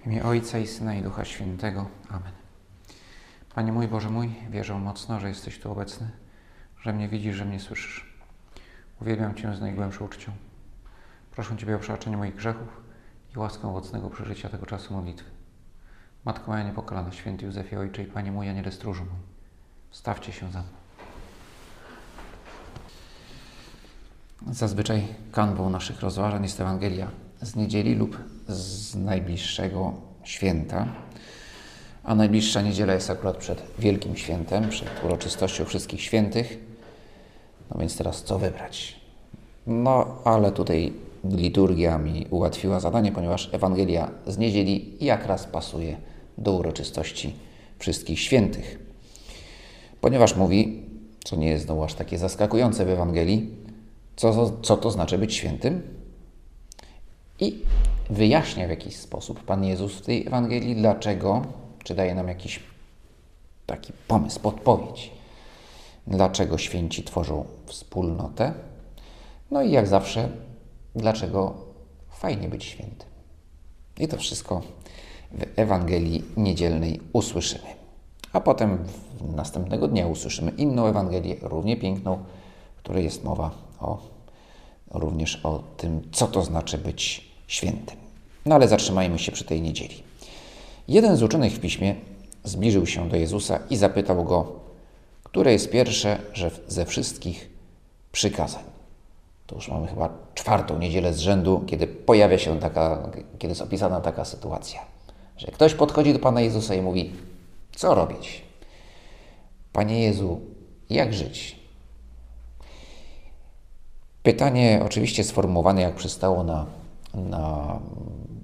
W imię Ojca i Syna i Ducha Świętego. Amen. Panie mój, Boże mój, wierzę mocno, że jesteś tu obecny, że mnie widzisz, że mnie słyszysz. Uwielbiam Cię z najgłębszą uczcią. Proszę Ciebie o przebaczenie moich grzechów i łaskę owocnego przeżycia tego czasu modlitwy. Matko moja niepokalana, święty Józefie Ojcze i Panie mój, Aniele stróżu mój, wstawcie się za mną. Zazwyczaj kanwą naszych rozważań jest Ewangelia z niedzieli lub z najbliższego święta. A najbliższa niedziela jest akurat przed Wielkim Świętem, przed uroczystością Wszystkich Świętych. No więc teraz co wybrać? No, ale tutaj liturgia mi ułatwiła zadanie, ponieważ Ewangelia z niedzieli jak raz pasuje do uroczystości Wszystkich Świętych. Ponieważ mówi, co nie jest znowu aż takie zaskakujące w Ewangelii, co, co to znaczy być świętym? I wyjaśnia w jakiś sposób Pan Jezus w tej Ewangelii, dlaczego, czy daje nam jakiś taki pomysł, podpowiedź, dlaczego święci tworzą wspólnotę. No i jak zawsze, dlaczego fajnie być świętym. I to wszystko w Ewangelii niedzielnej usłyszymy. A potem następnego dnia usłyszymy inną Ewangelię, równie piękną, w której jest mowa o, również o tym, co to znaczy być świętym. No ale zatrzymajmy się przy tej niedzieli. Jeden z uczonych w piśmie zbliżył się do Jezusa i zapytał go, które jest pierwsze ze wszystkich przykazań. To już mamy chyba czwartą niedzielę z rzędu, kiedy pojawia się taka, kiedy jest opisana taka sytuacja, że ktoś podchodzi do Pana Jezusa i mówi: Co robić? Panie Jezu, jak żyć? Pytanie oczywiście sformułowane jak przystało na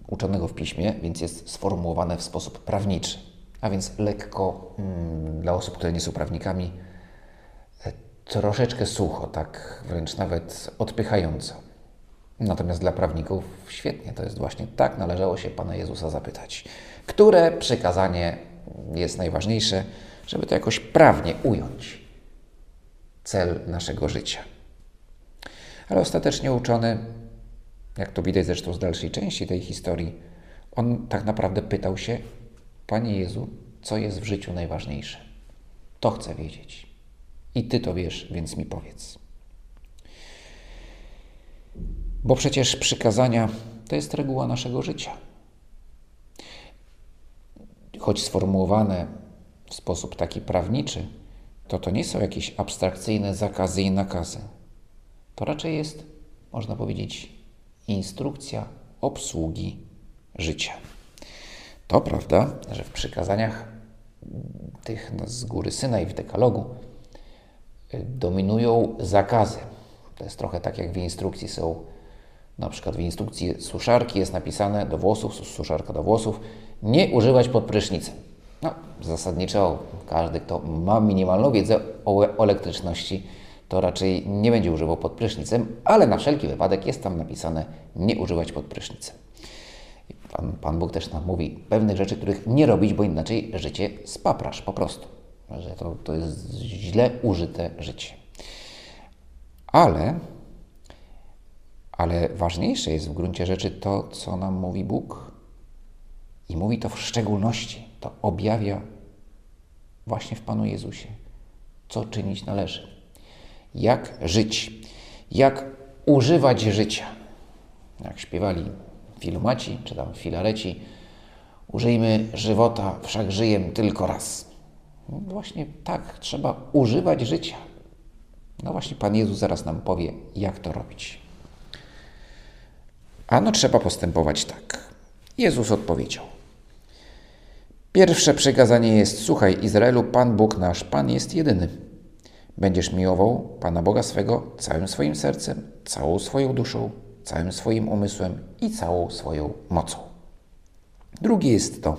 uczonego w piśmie, więc jest sformułowane w sposób prawniczy, a więc lekko mm, dla osób, które nie są prawnikami, e, troszeczkę sucho, tak wręcz nawet odpychająco. Natomiast dla prawników świetnie, to jest właśnie tak należało się Pana Jezusa zapytać. Które przykazanie jest najważniejsze, żeby to jakoś prawnie ująć? Cel naszego życia. Ale ostatecznie uczony, jak to widać zresztą z dalszej części tej historii, on tak naprawdę pytał się, Panie Jezu, co jest w życiu najważniejsze? To chcę wiedzieć. I Ty to wiesz, więc mi powiedz. Bo przecież przykazania to jest reguła naszego życia. Choć sformułowane w sposób taki prawniczy, to to nie są jakieś abstrakcyjne zakazy i nakazy to raczej jest, można powiedzieć, instrukcja obsługi życia. To prawda, że w przykazaniach tych z góry Syna i w dekalogu y, dominują zakazy. To jest trochę tak jak w instrukcji są, na przykład w instrukcji suszarki jest napisane do włosów, suszarka do włosów, nie używać pod prysznicem. No, zasadniczo każdy, kto ma minimalną wiedzę o elektryczności, to raczej nie będzie używał pod prysznicem, ale na wszelki wypadek jest tam napisane nie używać pod prysznicem. Pan, Pan Bóg też nam mówi pewnych rzeczy, których nie robić, bo inaczej życie spaprasz po prostu. Że to, to jest źle użyte życie. Ale, ale ważniejsze jest w gruncie rzeczy to, co nam mówi Bóg. I mówi to w szczególności, to objawia właśnie w Panu Jezusie, co czynić należy jak żyć, jak używać życia. Jak śpiewali filumaci, czy tam filareci, użyjmy żywota, wszak żyjem tylko raz. No właśnie tak, trzeba używać życia. No właśnie Pan Jezus zaraz nam powie, jak to robić. Ano trzeba postępować tak. Jezus odpowiedział. Pierwsze przykazanie jest: Słuchaj, Izraelu, Pan Bóg nasz, Pan jest jedyny. Będziesz miłował Pana Boga swego całym swoim sercem, całą swoją duszą, całym swoim umysłem i całą swoją mocą. Drugie jest to: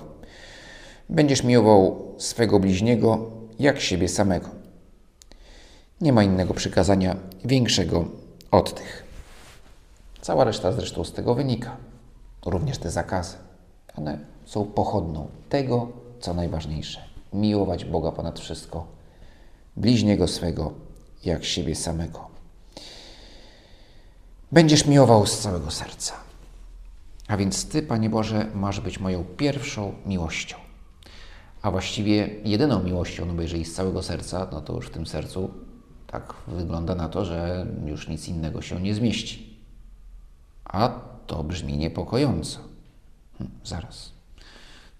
będziesz miłował swego bliźniego jak siebie samego. Nie ma innego przykazania większego od tych. Cała reszta zresztą z tego wynika. Również te zakazy. One są pochodną tego, co najważniejsze. Miłować Boga ponad wszystko bliźniego swego jak siebie samego. Będziesz miłował z całego serca. A więc Ty, Panie Boże, masz być moją pierwszą miłością. A właściwie jedyną miłością, no bo jeżeli z całego serca, no to już w tym sercu tak wygląda na to, że już nic innego się nie zmieści. A to brzmi niepokojąco. Hm, zaraz.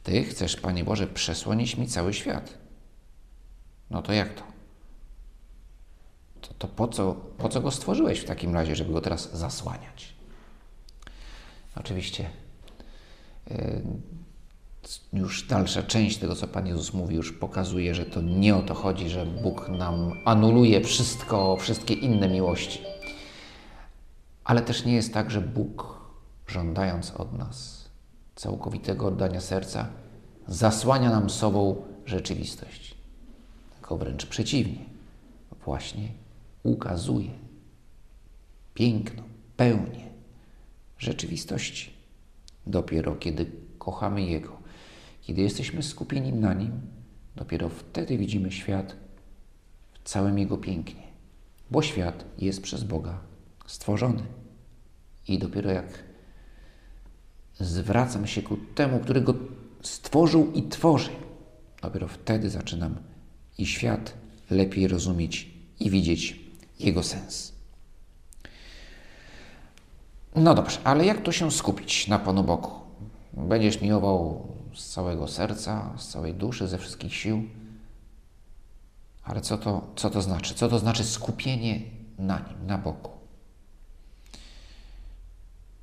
Ty chcesz, Panie Boże, przesłonić mi cały świat. No to jak to? To, to po, co, po co go stworzyłeś w takim razie, żeby go teraz zasłaniać? Oczywiście yy, już dalsza część tego, co Pan Jezus mówi, już pokazuje, że to nie o to chodzi, że Bóg nam anuluje wszystko, wszystkie inne miłości. Ale też nie jest tak, że Bóg, żądając od nas całkowitego oddania serca, zasłania nam sobą rzeczywistość. Tylko wręcz przeciwnie. Właśnie ukazuje piękno, pełnię rzeczywistości. Dopiero kiedy kochamy Jego, kiedy jesteśmy skupieni na Nim, dopiero wtedy widzimy świat w całym Jego pięknie, bo świat jest przez Boga stworzony. I dopiero jak zwracam się ku temu, który go stworzył i tworzy, dopiero wtedy zaczynam i świat lepiej rozumieć i widzieć jego sens. No dobrze, ale jak to się skupić na Panu Bogu? Będziesz miłował z całego serca, z całej duszy, ze wszystkich sił. Ale co to, co to znaczy? Co to znaczy skupienie na Nim, na Bogu?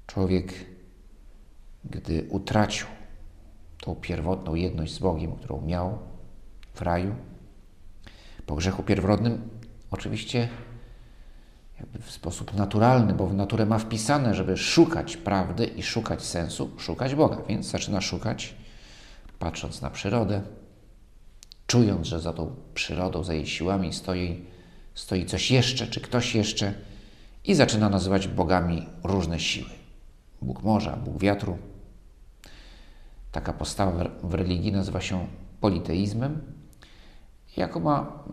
Człowiek, gdy utracił tą pierwotną jedność z Bogiem, którą miał w raju, po grzechu pierworodnym, oczywiście jakby w sposób naturalny, bo w naturę ma wpisane, żeby szukać prawdy i szukać sensu, szukać Boga. Więc zaczyna szukać, patrząc na przyrodę, czując, że za tą przyrodą, za jej siłami stoi, stoi coś jeszcze, czy ktoś jeszcze, i zaczyna nazywać bogami różne siły. Bóg morza, Bóg wiatru. Taka postawa w religii nazywa się politeizmem. Jako ma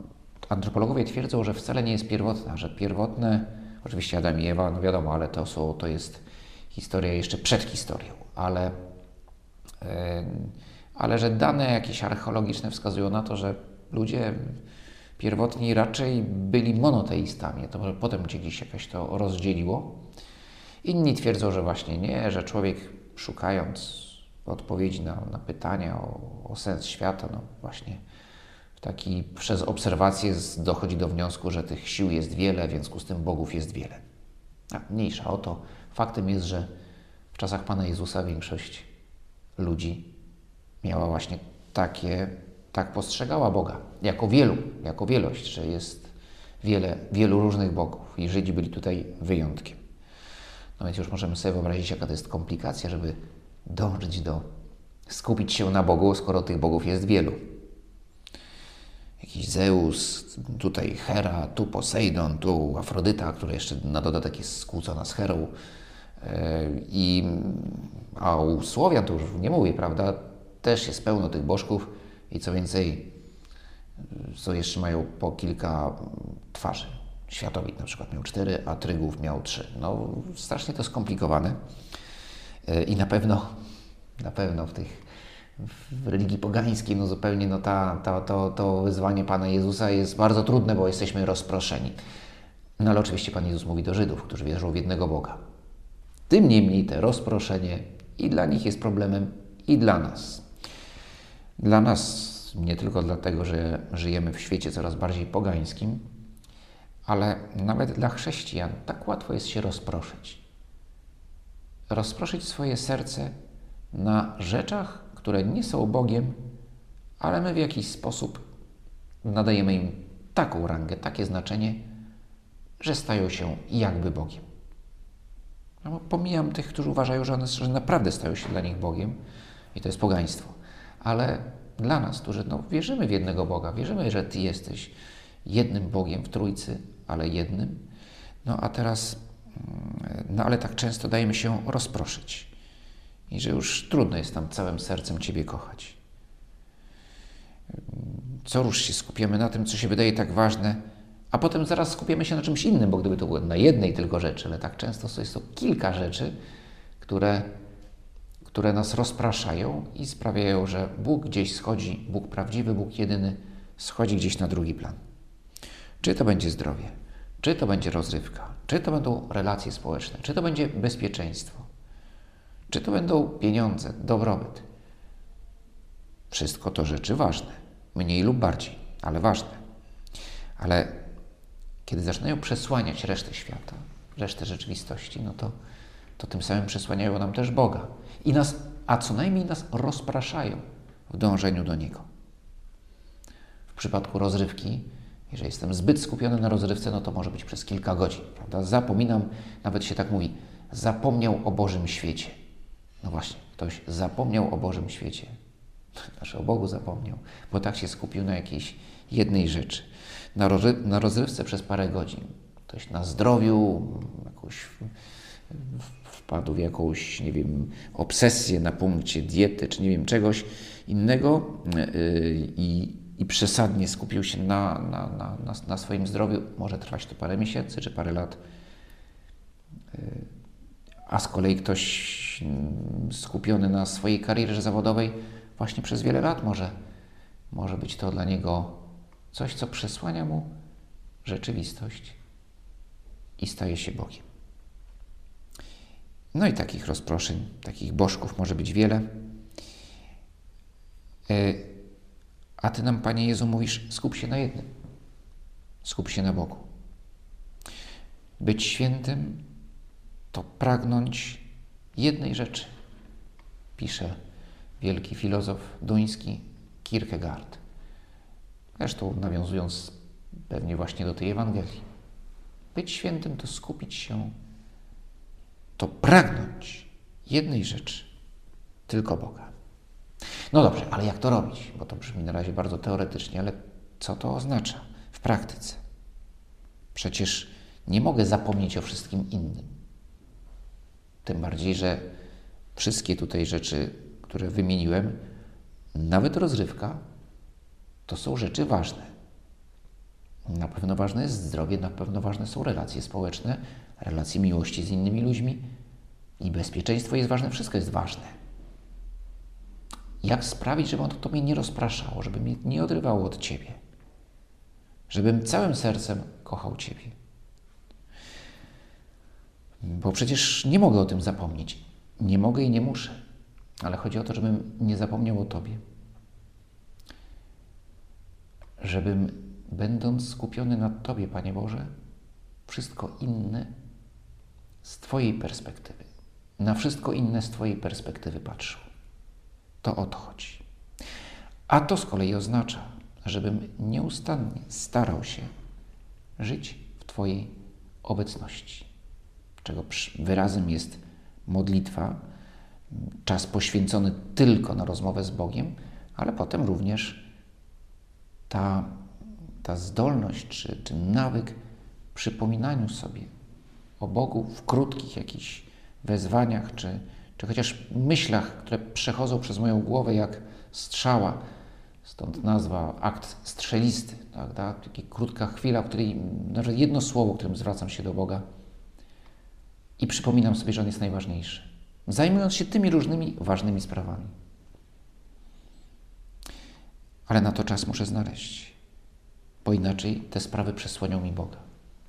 antropologowie twierdzą, że wcale nie jest pierwotna, że pierwotne, oczywiście Adam i Ewa, no wiadomo, ale to, są, to jest historia jeszcze przed historią, ale, yy, ale że dane jakieś archeologiczne wskazują na to, że ludzie pierwotni raczej byli monoteistami, to może potem gdzieś jakoś to rozdzieliło. Inni twierdzą, że właśnie nie, że człowiek szukając odpowiedzi na, na pytania o, o sens świata, no właśnie taki przez obserwację dochodzi do wniosku, że tych sił jest wiele, w związku z tym bogów jest wiele. A mniejsza o to. Faktem jest, że w czasach Pana Jezusa większość ludzi miała właśnie takie, tak postrzegała Boga, jako wielu, jako wielość, że jest wiele, wielu różnych bogów i Żydzi byli tutaj wyjątkiem. No więc już możemy sobie wyobrazić, jaka to jest komplikacja, żeby dążyć do skupić się na Bogu, skoro tych bogów jest wielu jakiś Zeus, tutaj Hera, tu Posejdon, tu Afrodyta, która jeszcze na dodatek jest skłócona z Herą. E, I, a u Słowian to już nie mówię, prawda? Też jest pełno tych bożków i co więcej, co jeszcze mają po kilka twarzy. Światowit na przykład miał cztery, a Trygów miał trzy. No, strasznie to skomplikowane e, i na pewno, na pewno w tych w religii pogańskiej, no zupełnie no ta, ta, to, to wyzwanie Pana Jezusa jest bardzo trudne, bo jesteśmy rozproszeni. No ale oczywiście Pan Jezus mówi do Żydów, którzy wierzą w jednego Boga. Tym niemniej te rozproszenie i dla nich jest problemem, i dla nas. Dla nas nie tylko dlatego, że żyjemy w świecie coraz bardziej pogańskim, ale nawet dla chrześcijan tak łatwo jest się rozproszyć. Rozproszyć swoje serce na rzeczach, które nie są Bogiem, ale my w jakiś sposób nadajemy im taką rangę, takie znaczenie, że stają się jakby Bogiem. No, pomijam tych, którzy uważają, że one że naprawdę stają się dla nich Bogiem i to jest pogaństwo. Ale dla nas, którzy no, wierzymy w jednego Boga, wierzymy, że Ty jesteś jednym Bogiem w Trójcy, ale jednym, no a teraz, mm, no ale tak często dajemy się rozproszyć i że już trudno jest tam całym sercem Ciebie kochać. Co rusz się skupiamy na tym, co się wydaje tak ważne, a potem zaraz skupiamy się na czymś innym, bo gdyby to było na jednej tylko rzeczy, ale tak często jest to kilka rzeczy, które które nas rozpraszają i sprawiają, że Bóg gdzieś schodzi, Bóg prawdziwy, Bóg jedyny, schodzi gdzieś na drugi plan. Czy to będzie zdrowie, czy to będzie rozrywka, czy to będą relacje społeczne, czy to będzie bezpieczeństwo, czy to będą pieniądze, dobrobyt. Wszystko to rzeczy ważne, mniej lub bardziej, ale ważne. Ale kiedy zaczynają przesłaniać resztę świata, resztę rzeczywistości, no to, to tym samym przesłaniają nam też Boga. I nas, a co najmniej nas rozpraszają w dążeniu do Niego. W przypadku rozrywki, jeżeli jestem zbyt skupiony na rozrywce, no to może być przez kilka godzin. Prawda? Zapominam, nawet się tak mówi, zapomniał o Bożym świecie. No właśnie, ktoś zapomniał o Bożym świecie. Znaczy o Bogu zapomniał, bo tak się skupił na jakiejś jednej rzeczy. Na, na rozrywce przez parę godzin. Ktoś na zdrowiu, jakąś wpadł w jakąś, nie wiem, obsesję na punkcie diety, czy nie wiem, czegoś innego yy, i, i przesadnie skupił się na, na, na, na, swoim zdrowiu. Może trwać to parę miesięcy, czy parę lat. A z kolei ktoś skupiony na swojej karierze zawodowej właśnie przez wiele lat może, może być to dla niego coś, co przesłania mu rzeczywistość i staje się Bogiem. No i takich rozproszeń, takich bożków może być wiele. E, a Ty nam, Panie Jezu, mówisz, skup się na jednym. Skup się na Bogu. Być świętym to pragnąć jednej rzeczy, pisze wielki filozof duński Kierkegaard. Zresztą nawiązując pewnie właśnie do tej Ewangelii. Być świętym to skupić się, to pragnąć jednej rzeczy, tylko Boga. No dobrze, ale jak to robić? Bo to brzmi na razie bardzo teoretycznie, ale co to oznacza w praktyce? Przecież nie mogę zapomnieć o wszystkim innym. Tym bardziej, że wszystkie tutaj rzeczy, które wymieniłem, nawet rozrywka, to są rzeczy ważne. Na pewno ważne jest zdrowie, na pewno ważne są relacje społeczne, relacje miłości z innymi ludźmi i bezpieczeństwo jest ważne, wszystko jest ważne. Jak sprawić, żeby ono to mnie nie rozpraszało, żeby mnie nie odrywało od Ciebie, żebym całym sercem kochał Ciebie. Bo przecież nie mogę o tym zapomnieć. Nie mogę i nie muszę. Ale chodzi o to, żebym nie zapomniał o Tobie. Żebym, będąc skupiony na Tobie, Panie Boże, wszystko inne z Twojej perspektywy, na wszystko inne z Twojej perspektywy patrzył. To o to chodzi. A to z kolei oznacza, żebym nieustannie starał się żyć w Twojej obecności czego wyrazem jest modlitwa, czas poświęcony tylko na rozmowę z Bogiem, ale potem również ta, ta zdolność czy, czy nawyk przypominaniu sobie o Bogu w krótkich jakichś wezwaniach, czy, czy chociaż myślach, które przechodzą przez moją głowę jak strzała. Stąd nazwa akt strzelisty. Tak, tak? Taka krótka chwila, w której nawet jedno słowo, którym zwracam się do Boga, i przypominam sobie, że On jest najważniejszy, zajmując się tymi różnymi ważnymi sprawami. Ale na to czas muszę znaleźć, bo inaczej te sprawy przesłonią mi Boga.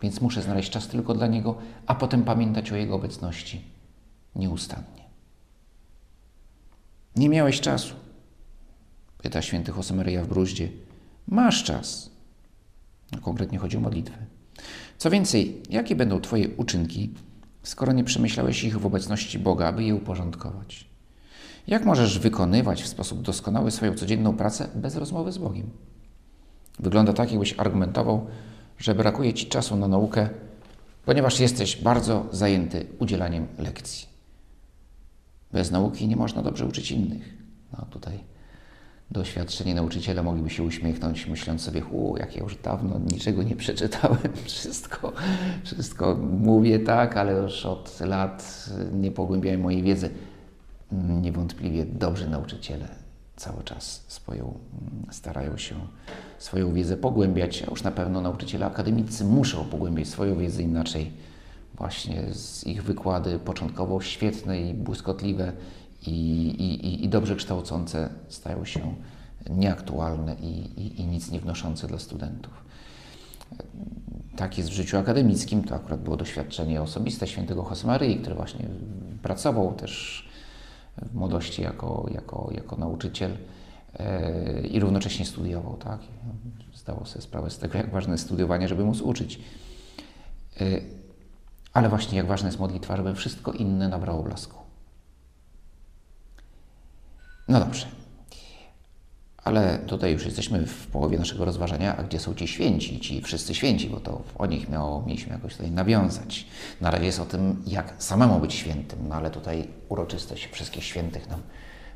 Więc muszę znaleźć czas tylko dla Niego, a potem pamiętać o Jego obecności nieustannie. Nie miałeś czasu, pyta święty Josemaria w Bruździe. Masz czas. No, konkretnie chodzi o modlitwę. Co więcej, jakie będą Twoje uczynki, skoro nie przemyślałeś ich w obecności Boga, aby je uporządkować? Jak możesz wykonywać w sposób doskonały swoją codzienną pracę bez rozmowy z Bogiem? Wygląda tak, jakbyś argumentował, że brakuje ci czasu na naukę, ponieważ jesteś bardzo zajęty udzielaniem lekcji. Bez nauki nie można dobrze uczyć innych. No tutaj doświadczeni nauczyciele mogliby się uśmiechnąć, myśląc sobie, u, jak ja już dawno niczego nie przeczytałem, wszystko, wszystko mówię tak, ale już od lat nie pogłębiałem mojej wiedzy. Niewątpliwie dobrzy nauczyciele cały czas swoją, starają się swoją wiedzę pogłębiać, a już na pewno nauczyciele akademicy muszą pogłębiać swoją wiedzę, inaczej właśnie z ich wykłady początkowo świetne i błyskotliwe i, i, i dobrze kształcące stają się nieaktualne i, i, nic nie wnoszące dla studentów. Tak jest w życiu akademickim, to akurat było doświadczenie osobiste świętego Josemaryi, który właśnie pracował też w młodości jako, jako, jako nauczyciel e, i równocześnie studiował. Tak? Zdawał sobie sprawę z tego, jak ważne jest studiowanie, żeby móc uczyć. E, ale właśnie jak ważna jest modlitwa, żeby wszystko inne nabrało blasku. No dobrze. Ale tutaj już jesteśmy w połowie naszego rozważania, a gdzie są ci święci, ci wszyscy święci, bo to o nich miało, mieliśmy jakoś tutaj nawiązać. Na razie jest o tym, jak samemu być świętym, no ale tutaj uroczystość wszystkich świętych nam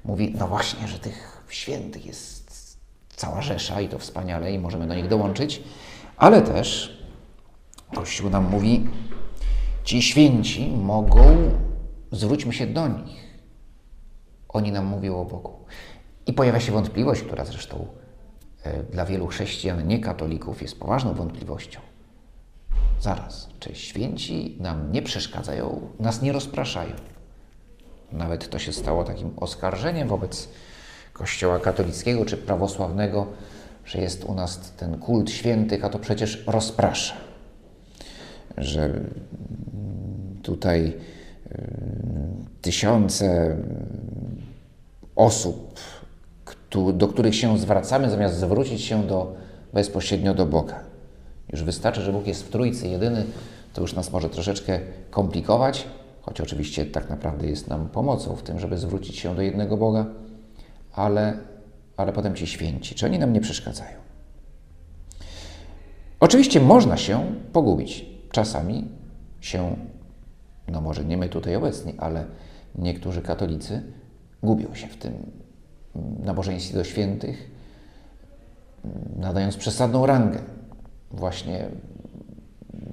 mówi, no właśnie, że tych świętych jest cała rzesza i to wspaniale i możemy do nich dołączyć, ale też Kościół nam mówi, ci święci mogą, zwróćmy się do nich. Oni nam mówią o Bogu. I pojawia się wątpliwość, która zresztą e, dla wielu chrześcijan, nie katolików, jest poważną wątpliwością. Zaraz, czy święci nam nie przeszkadzają, nas nie rozpraszają? Nawet to się stało takim oskarżeniem wobec Kościoła katolickiego czy prawosławnego, że jest u nas ten kult świętych, a to przecież rozprasza. Że tutaj y, tysiące osób do których się zwracamy, zamiast zwrócić się do, bezpośrednio do Boga. Już wystarczy, że Bóg jest w Trójcy jedyny, to już nas może troszeczkę komplikować, choć oczywiście tak naprawdę jest nam pomocą w tym, żeby zwrócić się do jednego Boga, ale, ale potem ci święci, czy oni nam nie przeszkadzają? Oczywiście można się pogubić. Czasami się, no może nie my tutaj obecni, ale niektórzy katolicy gubią się w tym nabożeństwie do świętych, nadając przesadną rangę właśnie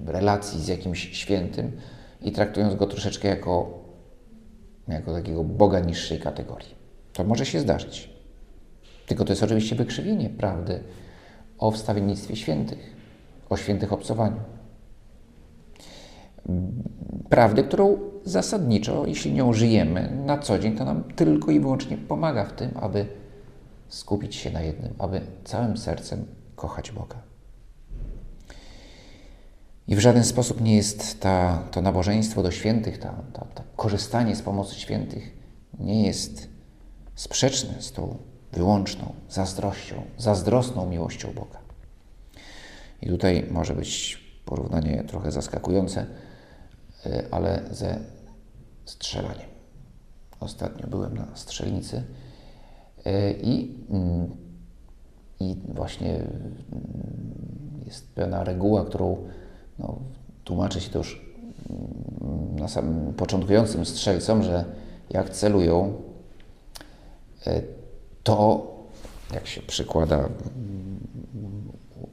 relacji z jakimś świętym i traktując go troszeczkę jako, jako takiego Boga niższej kategorii. To może się zdarzyć. Tylko to jest oczywiście wykrzywienie prawdy o wstawiennictwie świętych, o świętych obcowaniu. Prawdy, którą zasadniczo, jeśli nią żyjemy na co dzień, to nam tylko i wyłącznie pomaga w tym, aby skupić się na jednym, aby całym sercem kochać Boga. I w żaden sposób nie jest ta, to nabożeństwo do świętych, ta korzystanie z pomocy świętych nie jest sprzeczne z tą wyłączną zazdrością, zazdrosną miłością Boga. I tutaj może być porównanie trochę zaskakujące, y, ale ze strzelaniem. Ostatnio byłem na strzelnicy e, i, mm, i właśnie mm, jest pewna reguła, którą no, tłumaczy się to już mm, na samym początkującym strzelcom, że jak celują, e, to jak się przykłada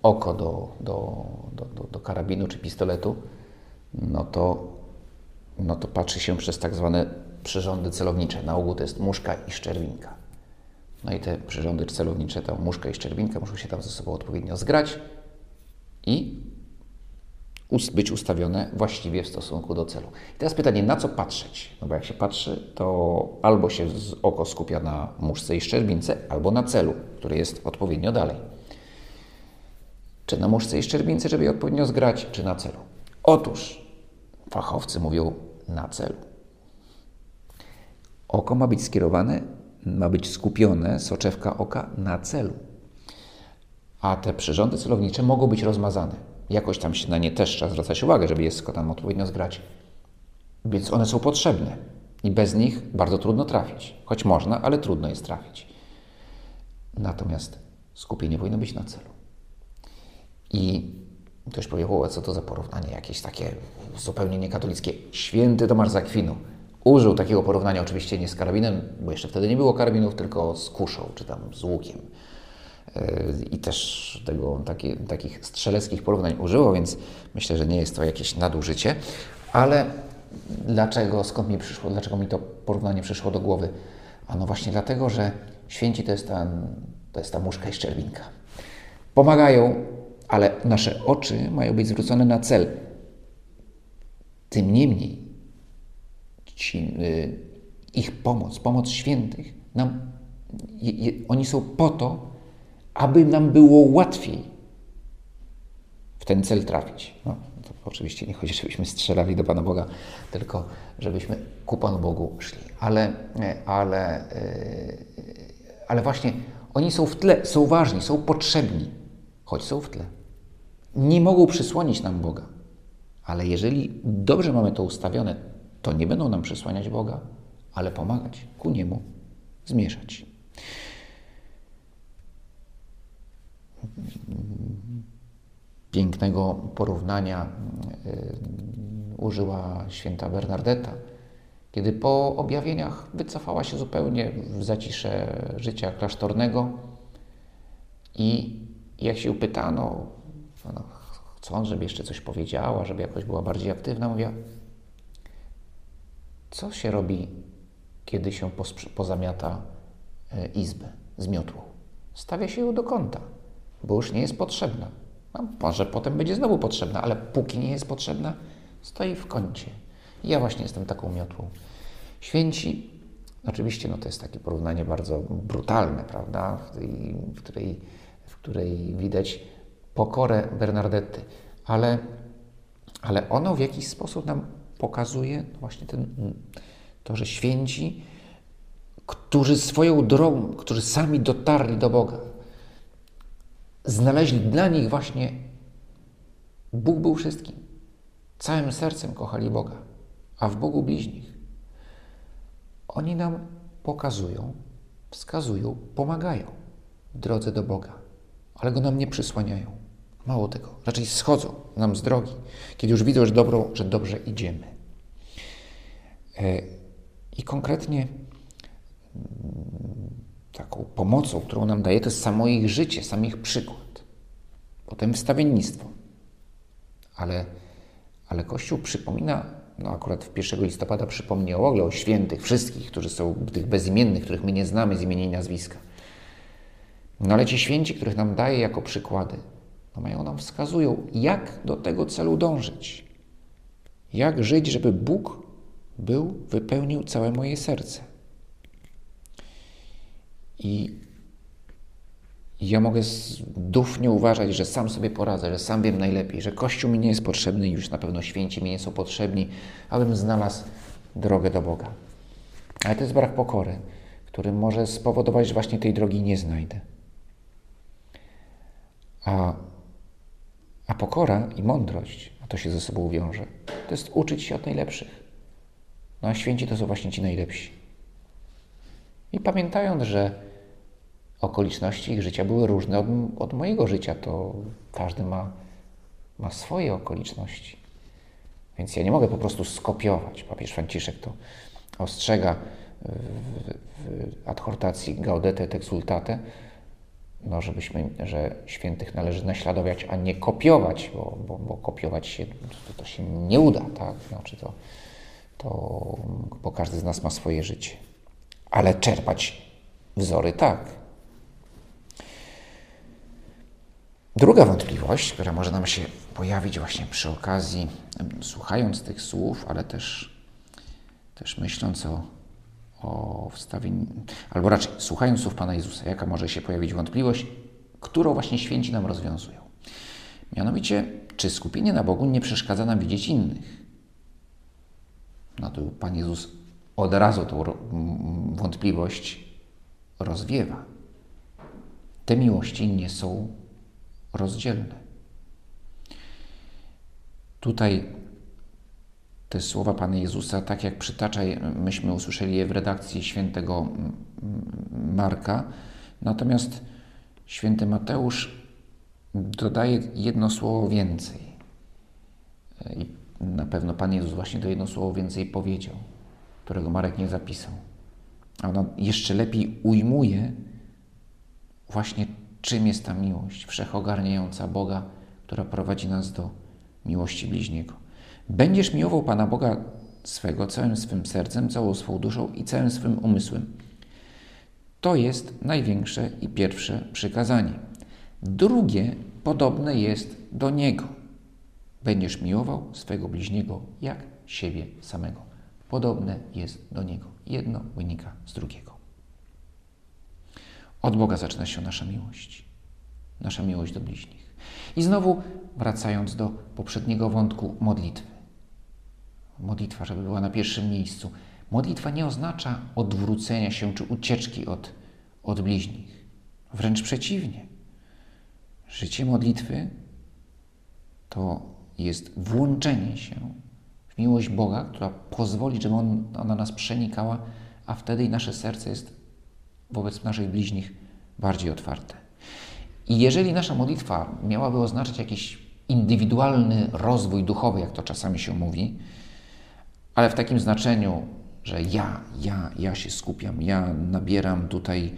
oko do, do, do, do karabinu czy pistoletu, no to no to patrzy się przez tak zwane przyrządy celownicze. Na ogół to jest muszka i szczerwinka. No i te przyrządy celownicze, ta muszka i szczerwinka muszą się tam ze sobą odpowiednio zgrać i być ustawione właściwie w stosunku do celu. I teraz pytanie, na co patrzeć? No bo jak się patrzy, to albo się oko skupia na muszce i szczerbince, albo na celu, który jest odpowiednio dalej. Czy na muszce i szczerbince, żeby je odpowiednio zgrać, czy na celu? Otóż fachowcy mówią na celu. Oko ma być skierowane, ma być skupione, soczewka oka na celu. A te przyrządy celownicze mogą być rozmazane. Jakoś tam się na nie też trzeba zwracać uwagę, żeby je tam odpowiednio zgrać. Więc one są potrzebne i bez nich bardzo trudno trafić. Choć można, ale trudno jest trafić. Natomiast skupienie powinno być na celu. I Ktoś powie, o, co to za porównanie, jakieś takie zupełnie niekatolickie. Święty Tomasz Zakwinu użył takiego porównania, oczywiście nie z karabinem, bo jeszcze wtedy nie było karabinów, tylko z kuszą, czy tam z łukiem. Yy, I też tego, takie, takich strzeleckich porównań użyło, więc myślę, że nie jest to jakieś nadużycie. Ale dlaczego, skąd mi przyszło, dlaczego mi to porównanie przyszło do głowy? A no właśnie dlatego, że święci to jest ta, to jest ta muszka i szczerwinka. Pomagają ale nasze oczy mają być zwrócone na cel. Tym niemniej, ci, y, ich pomoc, pomoc świętych, nam, oni są po to, aby nam było łatwiej w ten cel trafić. No, to oczywiście nie chodzi, żebyśmy strzelali do Pana Boga, tylko żebyśmy ku Panu Bogu szli. Ale, ale, ale właśnie oni są w tle, są ważni, są potrzebni, choć są w tle. Nie mogą przysłonić nam Boga. Ale jeżeli dobrze mamy to ustawione, to nie będą nam przysłaniać Boga, ale pomagać ku Niemu zmierzać. Pięknego porównania y, użyła święta Bernardeta, kiedy po objawieniach wycofała się zupełnie w zacisze życia klasztornego i jak się pytano, no, chcąc, żeby jeszcze coś powiedziała, żeby jakoś była bardziej aktywna, mówiła, co się robi, kiedy się pozamiata e, izbę z miotłą? Stawia się ją do kąta, bo już nie jest potrzebna. No, może potem będzie znowu potrzebna, ale póki nie jest potrzebna, stoi w kącie. Ja właśnie jestem taką miotłą. Święci, oczywiście no to jest takie porównanie bardzo brutalne, prawda, w, tej, w, której, w której widać pokorę Bernardety, ale, ale ono w jakiś sposób nam pokazuje właśnie ten, to, że święci, którzy swoją drogą, którzy sami dotarli do Boga, znaleźli dla nich właśnie Bóg był wszystkim. Całym sercem kochali Boga, a w Bogu bliźnich. Oni nam pokazują, wskazują, pomagają w drodze do Boga, ale go nam nie przysłaniają. Mało tego, raczej schodzą nam z drogi, kiedy już widzą, że, dobro, że dobrze idziemy. E, I konkretnie mm, taką pomocą, którą nam daje, to jest samo ich życie, sam ich przykład. Potem wstawiennictwo. Ale, ale Kościół przypomina, no akurat w 1 listopada przypomniał w ogóle o świętych, wszystkich, którzy są tych bezimiennych, których my nie znamy z imienia i nazwiska. No ale ci święci, których nam daje jako przykłady, mają nam wskazują, jak do tego celu dążyć. Jak żyć, żeby Bóg był, wypełnił całe moje serce. I ja mogę dufnie uważać, że sam sobie poradzę, że sam wiem najlepiej, że Kościół mi nie jest potrzebny już na pewno święci mi nie są potrzebni, abym znalazł drogę do Boga. Ale to jest brak pokory, który może spowodować, że właśnie tej drogi nie znajdę. A a pokora i mądrość, a to się ze sobą wiąże, to jest uczyć się od najlepszych. No a święci to są właśnie ci najlepsi. I pamiętając, że okoliczności ich życia były różne od, od mojego życia, to każdy ma, ma swoje okoliczności. Więc ja nie mogę po prostu skopiować. Papież Franciszek to ostrzega w, w adhortacji Gaudete et Exultate, no, żebyśmy, że świętych należy naśladować, a nie kopiować, bo, bo, bo kopiować się, to, to, się nie uda, tak? Znaczy to, to, bo każdy z nas ma swoje życie. Ale czerpać wzory tak. Druga wątpliwość, która może nam się pojawić właśnie przy okazji, słuchając tych słów, ale też, też myśląc o o wstawieniu, albo raczej słuchając słów Pana Jezusa, jaka może się pojawić wątpliwość, którą właśnie święci nam rozwiązują. Mianowicie, czy skupienie na Bogu nie przeszkadza nam widzieć innych? No to Pan Jezus od razu tą wątpliwość rozwiewa. Te miłości nie są rozdzielne. Tutaj te słowa Pana Jezusa, tak jak przytacza, myśmy usłyszeli je w redakcji świętego Marka, natomiast święty Mateusz dodaje jedno słowo więcej. I na pewno Pan Jezus właśnie to jedno słowo więcej powiedział, którego Marek nie zapisał. A ono jeszcze lepiej ujmuje właśnie czym jest ta miłość wszechogarniająca Boga, która prowadzi nas do miłości bliźniego. Będziesz miłował Pana Boga swego całym swym sercem, całą swą duszą i całym swym umysłem. To jest największe i pierwsze przykazanie. Drugie podobne jest do niego. Będziesz miłował swego bliźniego jak siebie samego. podobne jest do Niego. Jedno wynika z drugiego. Od Boga zaczyna się nasza miłość, nasza miłość do bliźnich. I znowu wracając do poprzedniego wątku modlitwy. Modlitwa, żeby była na pierwszym miejscu. Modlitwa nie oznacza odwrócenia się czy ucieczki od, od bliźnich. Wręcz przeciwnie. Życie modlitwy to jest włączenie się w miłość Boga, która pozwoli, żeby on, ona nas przenikała, a wtedy nasze serce jest wobec naszych bliźnich bardziej otwarte. I jeżeli nasza modlitwa miałaby oznaczać jakiś indywidualny rozwój duchowy, jak to czasami się mówi, ale w takim znaczeniu, że ja, ja, ja się skupiam, ja nabieram tutaj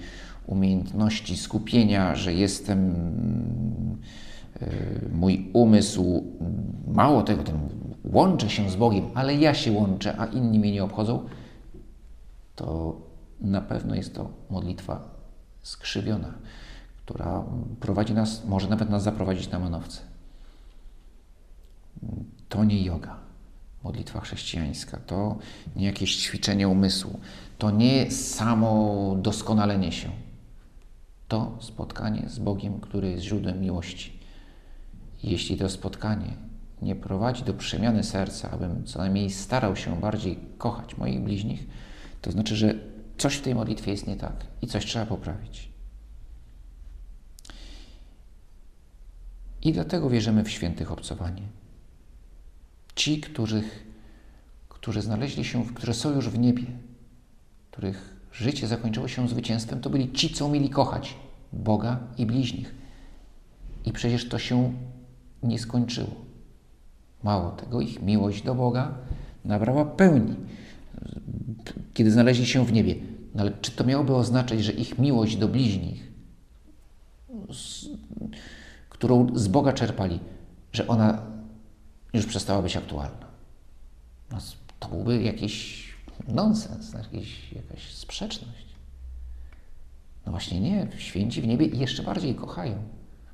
umiejętności skupienia, że jestem, e, mój umysł, mało tego, ten łączę się z Bogiem, ale ja się łączę, a inni mnie nie obchodzą, to na pewno jest to modlitwa skrzywiona, która prowadzi nas, może nawet nas zaprowadzić na manowce. To nie yoga, modlitwa chrześcijańska, to nie jakieś ćwiczenie umysłu, to nie samo doskonalenie się. To spotkanie z Bogiem, który jest źródłem miłości. Jeśli to spotkanie nie prowadzi do przemiany serca, abym co najmniej starał się bardziej kochać moich bliźnich, to znaczy, że coś w tej modlitwie jest nie tak i coś trzeba poprawić. I dlatego wierzymy w świętych obcowanie. Ci, których, którzy znaleźli się, którzy są już w niebie, których życie zakończyło się zwycięstwem, to byli ci, co umieli kochać Boga i bliźnich. I przecież to się nie skończyło. Mało tego, ich miłość do Boga nabrała pełni, kiedy znaleźli się w niebie. No ale czy to miałoby oznaczać, że ich miłość do bliźnich, którą z Boga czerpali, że ona już przestała być aktualna? No, to byłby jakiś nonsens, jakiś, jakaś sprzeczność. No właśnie nie, święci w niebie jeszcze bardziej kochają,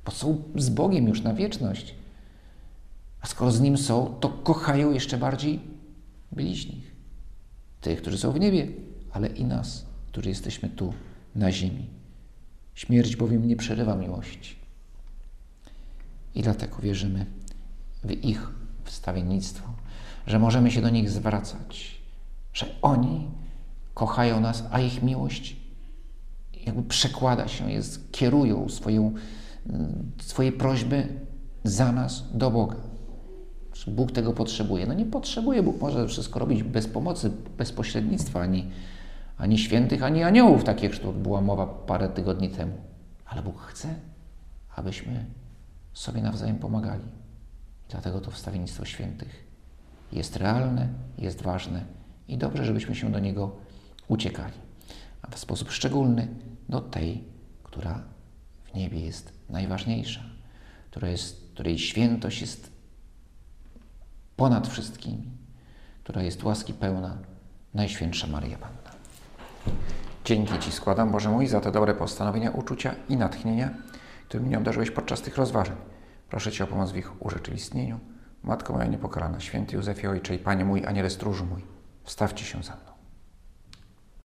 bo są z Bogiem już na wieczność. A skoro z Nim są, to kochają jeszcze bardziej bliźnich. Tych, którzy są w niebie, ale i nas, którzy jesteśmy tu, na ziemi. Śmierć bowiem nie przerywa miłości. I dlatego wierzymy w ich wstawiennictwo, że możemy się do nich zwracać, że oni kochają nas, a ich miłość jakby przekłada się, jest, kierują swoją, swoje prośby za nas do Boga. Bóg tego potrzebuje. No nie potrzebuje, Bóg może wszystko robić bez pomocy, bez pośrednictwa, ani, ani świętych, ani aniołów, tak jak była mowa parę tygodni temu. Ale Bóg chce, abyśmy sobie nawzajem pomagali. Dlatego to wstawiennictwo świętych jest realne, jest ważne i dobrze, żebyśmy się do niego uciekali. A w sposób szczególny do tej, która w niebie jest najważniejsza, która jest, której świętość jest ponad wszystkimi, która jest łaski pełna, Najświętsza Maria Panna. Dzięki Ci składam, Boże mój, za te dobre postanowienia, uczucia i natchnienia, którymi mnie obdarzyłeś podczas tych rozważań. Proszę Cię o pomoc w ich urzeczywistnieniu. Matko moja niepokalana, święty Józefie Ojcze i Panie mój, aniele stróżu mój, wstawcie się za mną.